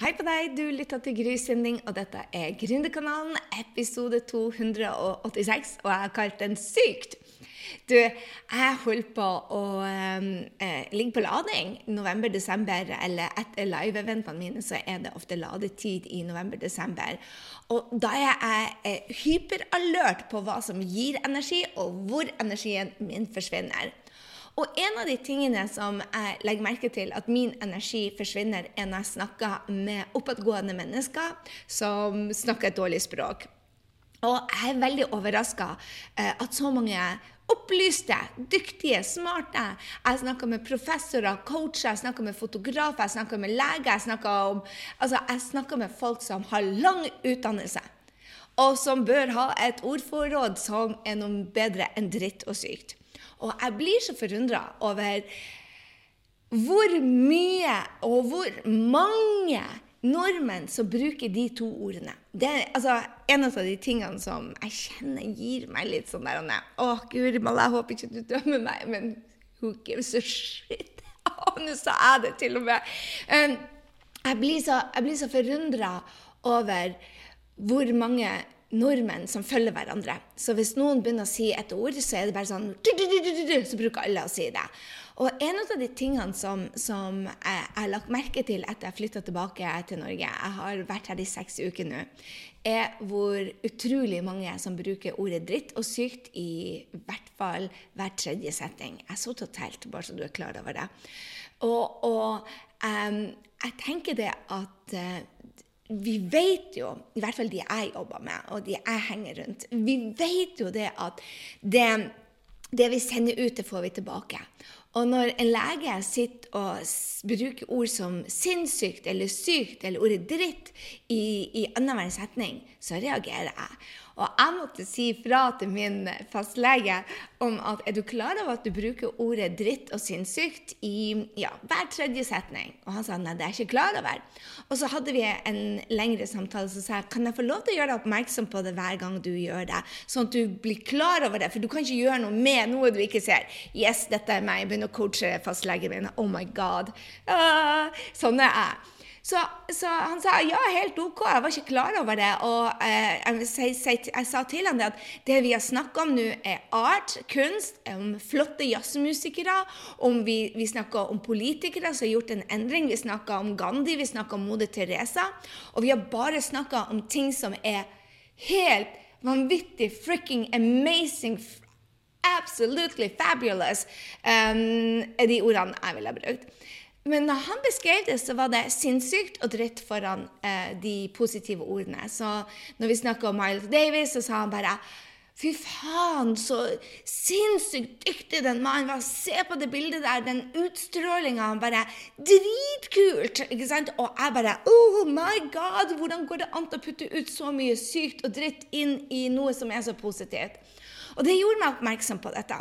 Hei på deg, du lytter til Gry Sinding, og dette er Gründerkanalen, episode 286, og jeg har kalt den Sykt. Du, jeg holder på å eh, ligge på lading november-desember, eller etter live-eventene mine så er det ofte ladetid i november-desember. Og da er jeg eh, hyperalert på hva som gir energi, og hvor energien min forsvinner. Og en av de tingene som jeg legger merke til at min energi forsvinner, er når jeg snakker med oppadgående mennesker som snakker et dårlig språk. Og jeg er veldig overraska eh, at så mange opplyste, dyktige, smarte Jeg snakker med professorer, coacher, jeg snakker med fotografer, jeg snakker med leger. Jeg snakker, om, altså, med folk som har lang utdannelse, og som bør ha et ordforråd som er noe bedre enn dritt og sykt. Og jeg blir så forundra over hvor mye og hvor mange nordmenn som bruker de to ordene. Det er altså, en av de tingene som jeg kjenner gir meg litt sånn der Å, guri malla, jeg håper ikke du dømmer meg, men who gives a shit? Nå sa jeg det til og med. Um, jeg blir så, jeg så forundra over hvor mange nordmenn som følger hverandre. Så hvis noen begynner å si et ord, så er det bare sånn Så bruker alle å si det. Og en av de tingene som, som jeg har lagt merke til etter jeg flytta tilbake til Norge, jeg har vært her i seks uker nå, er hvor utrolig mange som bruker ordet dritt og sykt i hvert fall hver tredje setting. Jeg så totalt, bare så du er klar over det. Og, og um, jeg tenker det at uh, vi vet jo, i hvert fall de jeg jobber med, og de jeg henger rundt, vi vet jo det at det, det vi sender ut, det får vi tilbake. Og når en lege sitter og bruker ord som sinnssykt eller sykt eller ordet dritt i, i annenhver setning, så reagerer jeg. Og jeg måtte si fra til min fastlege om at er du klar over at du bruker ordet dritt og sinnssykt i ja, hver tredje setning? Og han sa nei, det er jeg ikke klar over. Og så hadde vi en lengre samtale, så sa kan jeg få lov til å gjøre deg oppmerksom på det hver gang du gjør det, sånn at du blir klar over det, for du kan ikke gjøre noe med noe du ikke ser. Yes, dette er meg. Jeg begynner å coache fastlegen min. Oh my god. Uh, sånn er jeg. Så, så, han sa ja, helt OK, jeg var ikke klar over det. Og eh, jeg, jeg, jeg, sa til han det at det vi har snakka om nå, er art, kunst, om flotte jazzmusikere, om vi, vi snakker om politikere som har gjort en endring, vi snakker om Gandhi, vi snakker om Moder Teresa. Og vi har bare snakka om ting som er helt vanvittig fricking amazing absolutely fabulous, um, er de ordene jeg ville brukt. Men når han beskrev det, så var det sinnssykt og dritt foran eh, de positive ordene. Så når vi snakker om Miles Davis, så sa han bare Fy faen, så sinnssykt dyktig den mannen var. Se på det bildet der, den utstrålinga. Han bare Dritkult! ikke sant? Og jeg bare Oh my God! Hvordan går det an å putte ut så mye sykt og dritt inn i noe som er så positivt? Og det gjorde meg oppmerksom på dette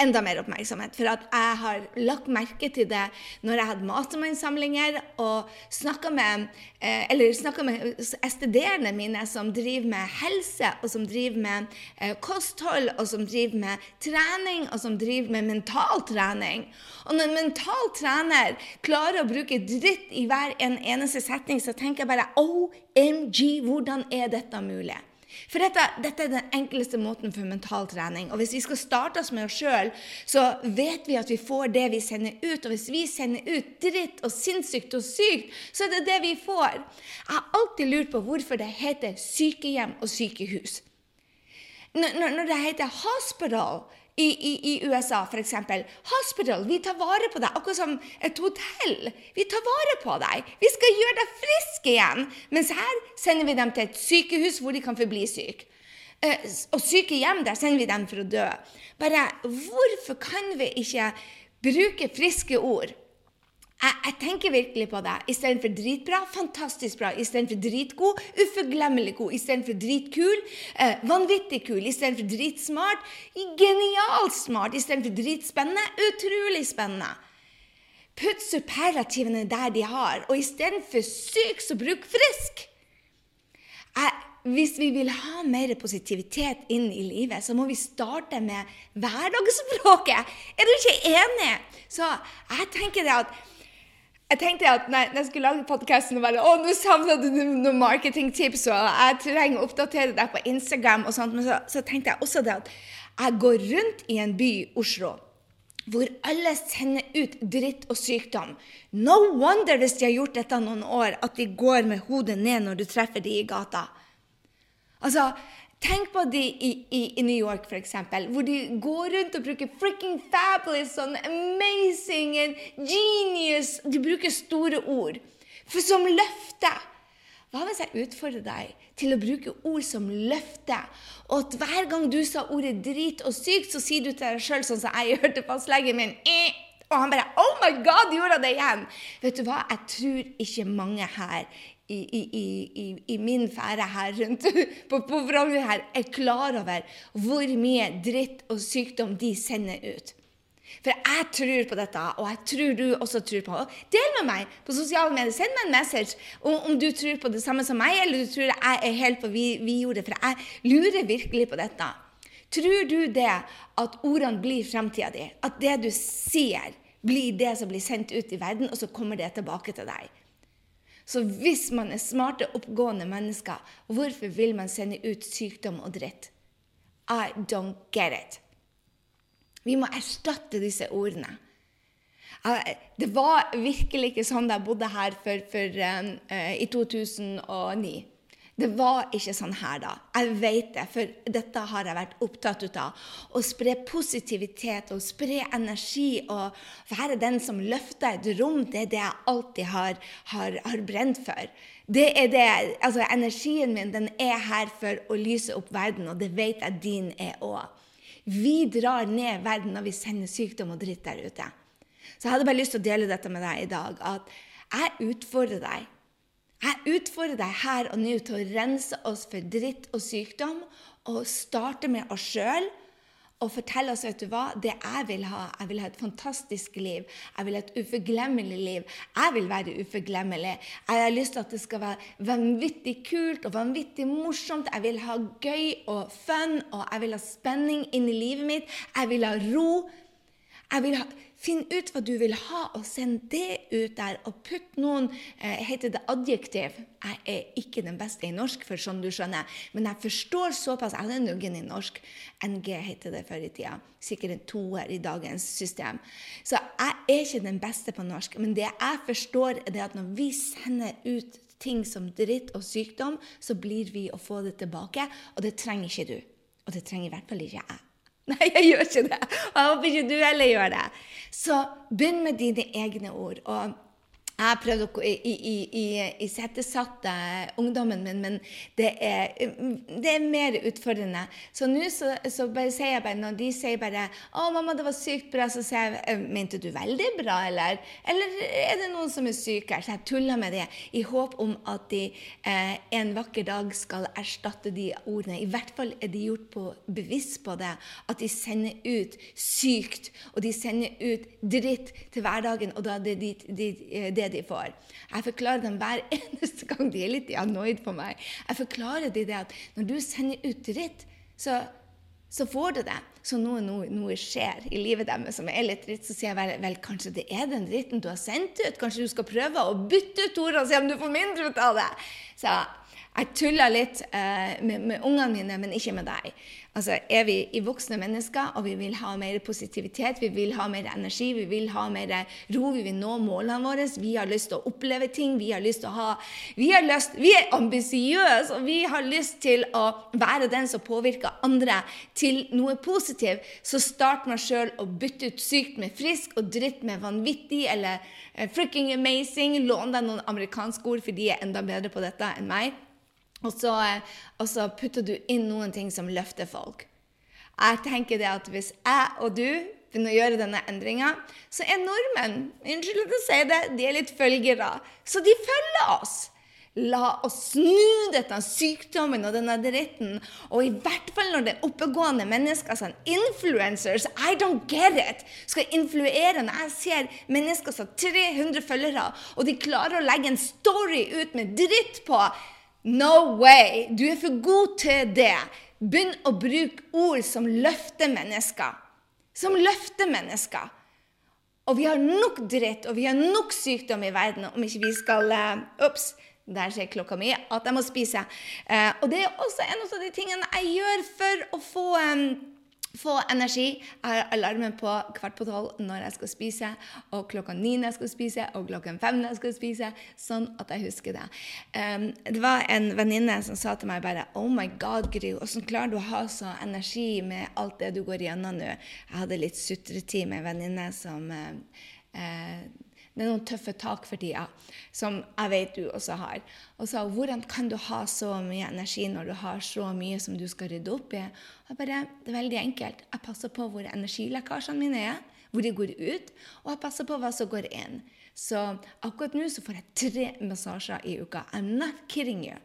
enda mer oppmerksomhet. For at jeg har lagt merke til det når jeg hadde mastermannssamlinger og snakka med, eh, med STD-ene mine som driver med helse, og som driver med eh, kosthold, og som driver med trening, og som driver med mental trening. Og når en mental trener klarer å bruke dritt i hver en eneste setning, så tenker jeg bare OMG, hvordan er dette mulig? For dette, dette, er den enkleste måten for mental trening. Og hvis vi skal starte oss med oss sjøl, så vet vi at vi får det vi sender ut. Og hvis vi sender ut dritt og sinnssykt og sykt, så er det det vi får. Jeg har alltid lurt på hvorfor det heter sykehjem og sykehus. Når, når det heter hospital i, i, i USA f.eks. Hospital, vi tar vare på deg, akkurat som et hotell. Vi tar vare på deg. Vi skal gjøre deg frisk igjen. Mens her sender vi dem til et sykehus hvor de kan forbli syke. Eh, og sykehjem, der sender vi dem for å dø. Bare hvorfor kan vi ikke bruke friske ord? Jeg, jeg, tenker virkelig på det. Istedenfor dritbra, fantastisk bra. Istedenfor dritgod, uforglemmelig god. Istedenfor dritkul, eh, vanvittig kul. Istedenfor dritsmart, genialt smart. Istedenfor dritspennende, utrolig spennende. Putt superlativene der de har, og istedenfor syk, så bruk frisk. Jeg, hvis vi vil ha mer positivitet inn i livet, så må vi starte med hverdagsspråket. Er du ikke enig? Så jeg tenker det at jeg tenkte at når jeg skulle lage podkasten og bare Å, nå savna du noen marketingtips, og jeg trenger å oppdatere deg på Instagram og sånt, men så, så tenkte jeg også det at jeg går rundt i en by, Oslo hvor alle sender ut dritt og sykdom. No wonder hvis de har gjort dette noen år, at de går med hodet ned når du treffer de i gata. Altså, Tenk på de i, i, i New York, f.eks., hvor de går rundt og bruker freaking fabulous, sånn amazing and genius De bruker store ord for som løfte. Hva hvis jeg utfordrer deg til å bruke ord som løfte, og at hver gang du sa ordet drit og sykt, så sier du til deg sjøl sånn som jeg hørte fastlegen min eh, og han bare Oh my God, gjorde han det igjen? Vet du hva? Jeg tror ikke mange her i, i, i, min fære her rundt på, på her er klar over hvor mye dritt og sykdom de sender ut. For jeg tror på dette, og jeg tror du også tror på det. Del med meg på sosiale medier. Send meg en message om, om, du tror på det samme som meg, eller du tror jeg er helt på vi, vi gjorde For jeg lurer virkelig på dette. Tror du det at ordene blir framtida di? At det du sier, blir det som blir sendt ut i verden, og så kommer det tilbake til deg? Så hvis man er smarte, oppgående mennesker, hvorfor vil man sende ut sykdom og dritt? I don't get it. Vi må erstatte disse ordene. Det var virkelig ikke sånn da jeg bodde her for, for, uh, i 2009. Det var ikke sånn her da. Jeg vet det, for dette har jeg vært opptatt av. Å spre positivitet og spre energi og være den som løfter et rom, det er det jeg alltid har, har, har brent for. Det er det, altså Energien min den er her for å lyse opp verden, og det vet jeg din er òg. Vi drar ned verden når vi sender sykdom og dritt der ute. Så jeg hadde bare lyst til å dele dette med deg i dag. At jeg utfordrer deg. Jeg utfordrer deg her og nå til å rense oss for dritt og sykdom og starte med oss sjøl og fortelle oss vet du hva, det jeg vil ha. Jeg vil ha et fantastisk liv. Jeg vil ha et uforglemmelig liv. Jeg vil være uforglemmelig. Jeg har lyst til at det skal være vanvittig kult og vanvittig morsomt. Jeg vil ha gøy og fun, og jeg vil ha spenning inn i livet mitt. Jeg vil ha ro. Jeg vil ha Finn ut hva du vil ha, og send det ut der. Og putt noen eh, Heter det adjektiv? Jeg er ikke den beste i norsk, for sånn du skjønner. Men jeg forstår såpass. Jeg er nuggen i norsk. NG heter det før i tida. Sikkert en toer i dagens system. Så jeg er ikke den beste på norsk. Men det jeg forstår, er at når vi sender ut ting som dritt og sykdom, så blir vi å få det tilbake. Og det trenger ikke du. Og det trenger i hvert fall ikke jeg. Nei, jeg gjør ikke det. Og jeg håper ikke du heller gjør det. Så begynn med dine egne ord. og jeg har prøvd å isettesatte ungdommen min, men det er, det er, mer utfordrende. Så nå så, så sier jeg bare, når de sier bare 'Å, mamma, det var sykt bra', så sier jeg «Eh, 'Mente du veldig bra, eller?' Eller er det noen som er syke? Så jeg tuller med det i håp om at de eh, en vakker dag skal erstatte de ordene. I hvert fall er de gjort på, bevisst på det, at de sender ut sykt, og de sender ut dritt til hverdagen, og da er det de, de, det de får. Jeg forklarer dem hver eneste gang de er litt annoyed på meg. Jeg forklarer dem det at når du sender ut dritt, så, så får du det. Så noe, noe, noe, skjer i livet deres som er litt dritt, så sier jeg vel, vel, kanskje det er den dritten du har sendt ut. Kanskje du skal prøve å bytte ut ordene og se om du får mindre ut av det. Så jeg tuller litt eh, med, med ungene mine, men ikke med deg. Altså, Er vi i voksne mennesker og vi vil ha mer positivitet, vi vil ha mer energi, vi vil ha mer ro, vi vil nå målene våre, vi har lyst til å oppleve ting, vi har lyst til å ha Vi, lyst, vi er ambisiøse, og vi har lyst til å være den som påvirker andre til noe positivt, så start med sjøl å bytte ut sykt med frisk og dritt med vanvittig eller uh, freaking amazing. Lån deg noen amerikanske ord, for de er enda bedre på dette enn meg. Og så, og så, putter du inn noen ting som løfter folk. Jeg tenker det at Hvis jeg og du begynner å gjøre denne endringa, så er nordmenn unnskyld jeg sier det, de er litt følgere. Så de følger oss. La oss snu denne sykdommen og denne dritten. Og i hvert fall når det er oppegående mennesker, sånn influencers, I don't get it, skal influere når jeg ser mennesker som har 300 følgere, og de klarer å legge en story ut med dritt på No way! Du er for god til det. Begynn å bruke ord som løfter mennesker. Som løfter mennesker. Og vi har nok dritt og vi har nok sykdom i verden om ikke vi skal Ops! Uh, der ser klokka mi at jeg må spise. Uh, og det er også en av de tingene jeg gjør for å få um, få energi. Jeg har alarmen på kvart på tolv når jeg skal spise, og klokka ni når jeg skal spise, og klokken fem når jeg skal spise, sånn at jeg husker det. Um, det var en venninne som sa til meg bare Oh my God, Gry, hvordan klarer du å ha så energi med alt det du går gjennom nå? Jeg hadde litt sutretid med en venninne som uh, uh, det er noen tøffe tak for tida, som jeg vet du også har. Og sa hvordan kan du ha så mye energi når du har så mye som du skal rydde opp i? Og bare, Det er veldig enkelt. Jeg passer på hvor energilekkasjene mine er, hvor de går ut, og jeg passer på hva som går inn. Så akkurat nå så får jeg tre massasjer i uka. I'm not kidding you.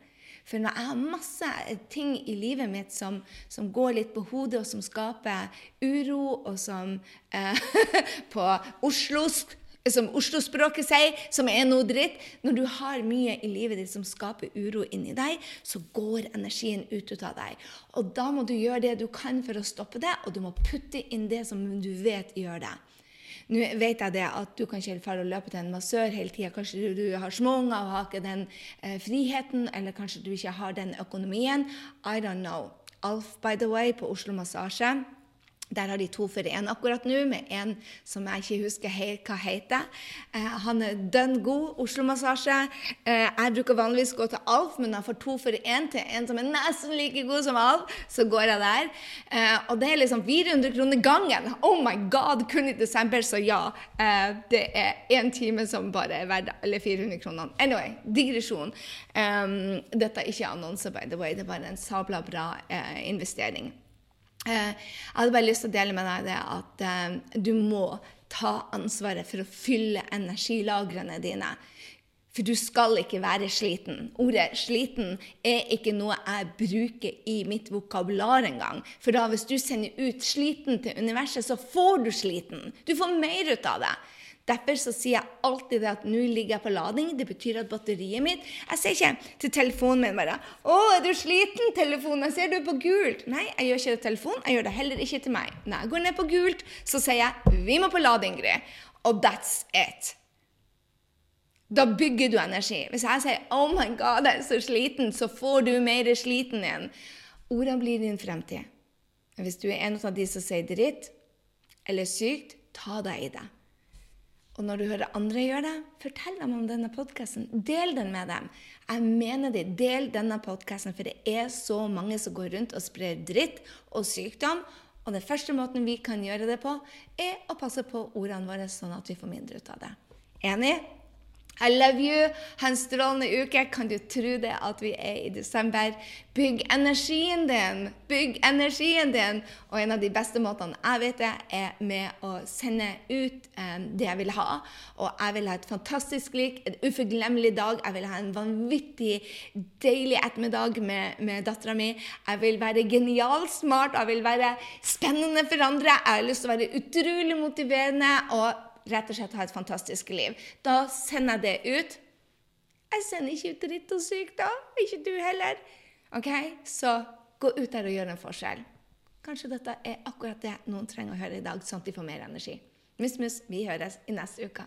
For når jeg har masse ting i livet mitt som, som går litt på hodet, og som skaper uro, og som eh, På oslosk som Oslo-språket sier, som er noe dritt. Når du har mye i livet ditt som skaper uro inni deg, så går energien ut av deg. Og da må du gjøre det du kan for å stoppe det, og du må putte inn det som du vet gjør det. Nå vet jeg det at du kan ikke fare og løpe til en massør hele tida. Kanskje du har småunger og har ikke den eh, friheten, eller kanskje du ikke har den økonomien. I don't know. Alf, by the way, på Oslo Massasje der har de to for én akkurat nå, med en som jeg ikke husker hva heter. Eh, han er dønn god. Oslo-massasje. Eh, jeg bruker vanligvis gå til Alf, men jeg får to for én til en som er nesten like god som Alf. Så går jeg der. Eh, og det er liksom 400 kroner gangen. Oh my god! Kun i desember, så ja. Eh, det er én time som bare er verdt alle 400 kronene. Anyway, digresjon. Um, dette er ikke annonse, by the way. Det er bare en sabla bra eh, investering. Eh, jeg hadde bare lyst til å dele med deg det at eh, du må ta ansvaret for å fylle energilagrene dine. For du skal ikke være sliten. Ordet 'sliten' er ikke noe jeg bruker i mitt vokabular engang. For da hvis du sender ut 'sliten' til universet, så får du sliten. Du får mer ut av det. Derfor så sier jeg alltid det at nå ligger jeg på lading. Det betyr at batteriet mitt Jeg sier ikke til telefonen min bare 'Å, er du sliten, telefonen? Jeg ser du er på gult.' Nei, jeg gjør ikke det til telefonen. Jeg gjør det heller ikke til meg. Når jeg går ned på gult, så sier jeg 'Vi må på lading, Gry'. Og that's it. Da bygger du energi. Hvis jeg sier 'Oh my God, jeg er så sliten', så får du mer sliten igjen. Ordene blir din fremtid. Hvis du er en av de som sier dritt eller sykt, ta deg i det. Og når du hører andre gjøre det, fortell dem om denne podkasten. Del den med dem. Jeg mener det. Del denne podkasten, for det er så mange som går rundt og sprer dritt og sykdom. Og den første måten vi kan gjøre det på, er å passe på ordene våre, sånn at vi får mindre ut av det. Enig? I love you. Ha en strålende uke. Kan du tro det at vi er i desember? Bygg energien din! Bygg energien din! Og en av de beste måtene jeg vet det, er med å sende ut um, det jeg vil ha. Og jeg vil ha et fantastisk lik, en uforglemmelig dag. Jeg vil ha en vanvittig deilig ettermiddag med, med dattera mi. Jeg vil være genialt smart, jeg vil være spennende for andre. Jeg har lyst til å være utrolig motiverende. og rett og slett ha et fantastisk liv. Da sender jeg det ut. Jeg sender ikke ut dritt og syk, da. Ikke du heller. Ok? Så gå ut der og gjør en forskjell. Kanskje dette er akkurat det noen trenger å høre i dag, sånn at de får mer energi. Mus, mus, vi høres i neste uke.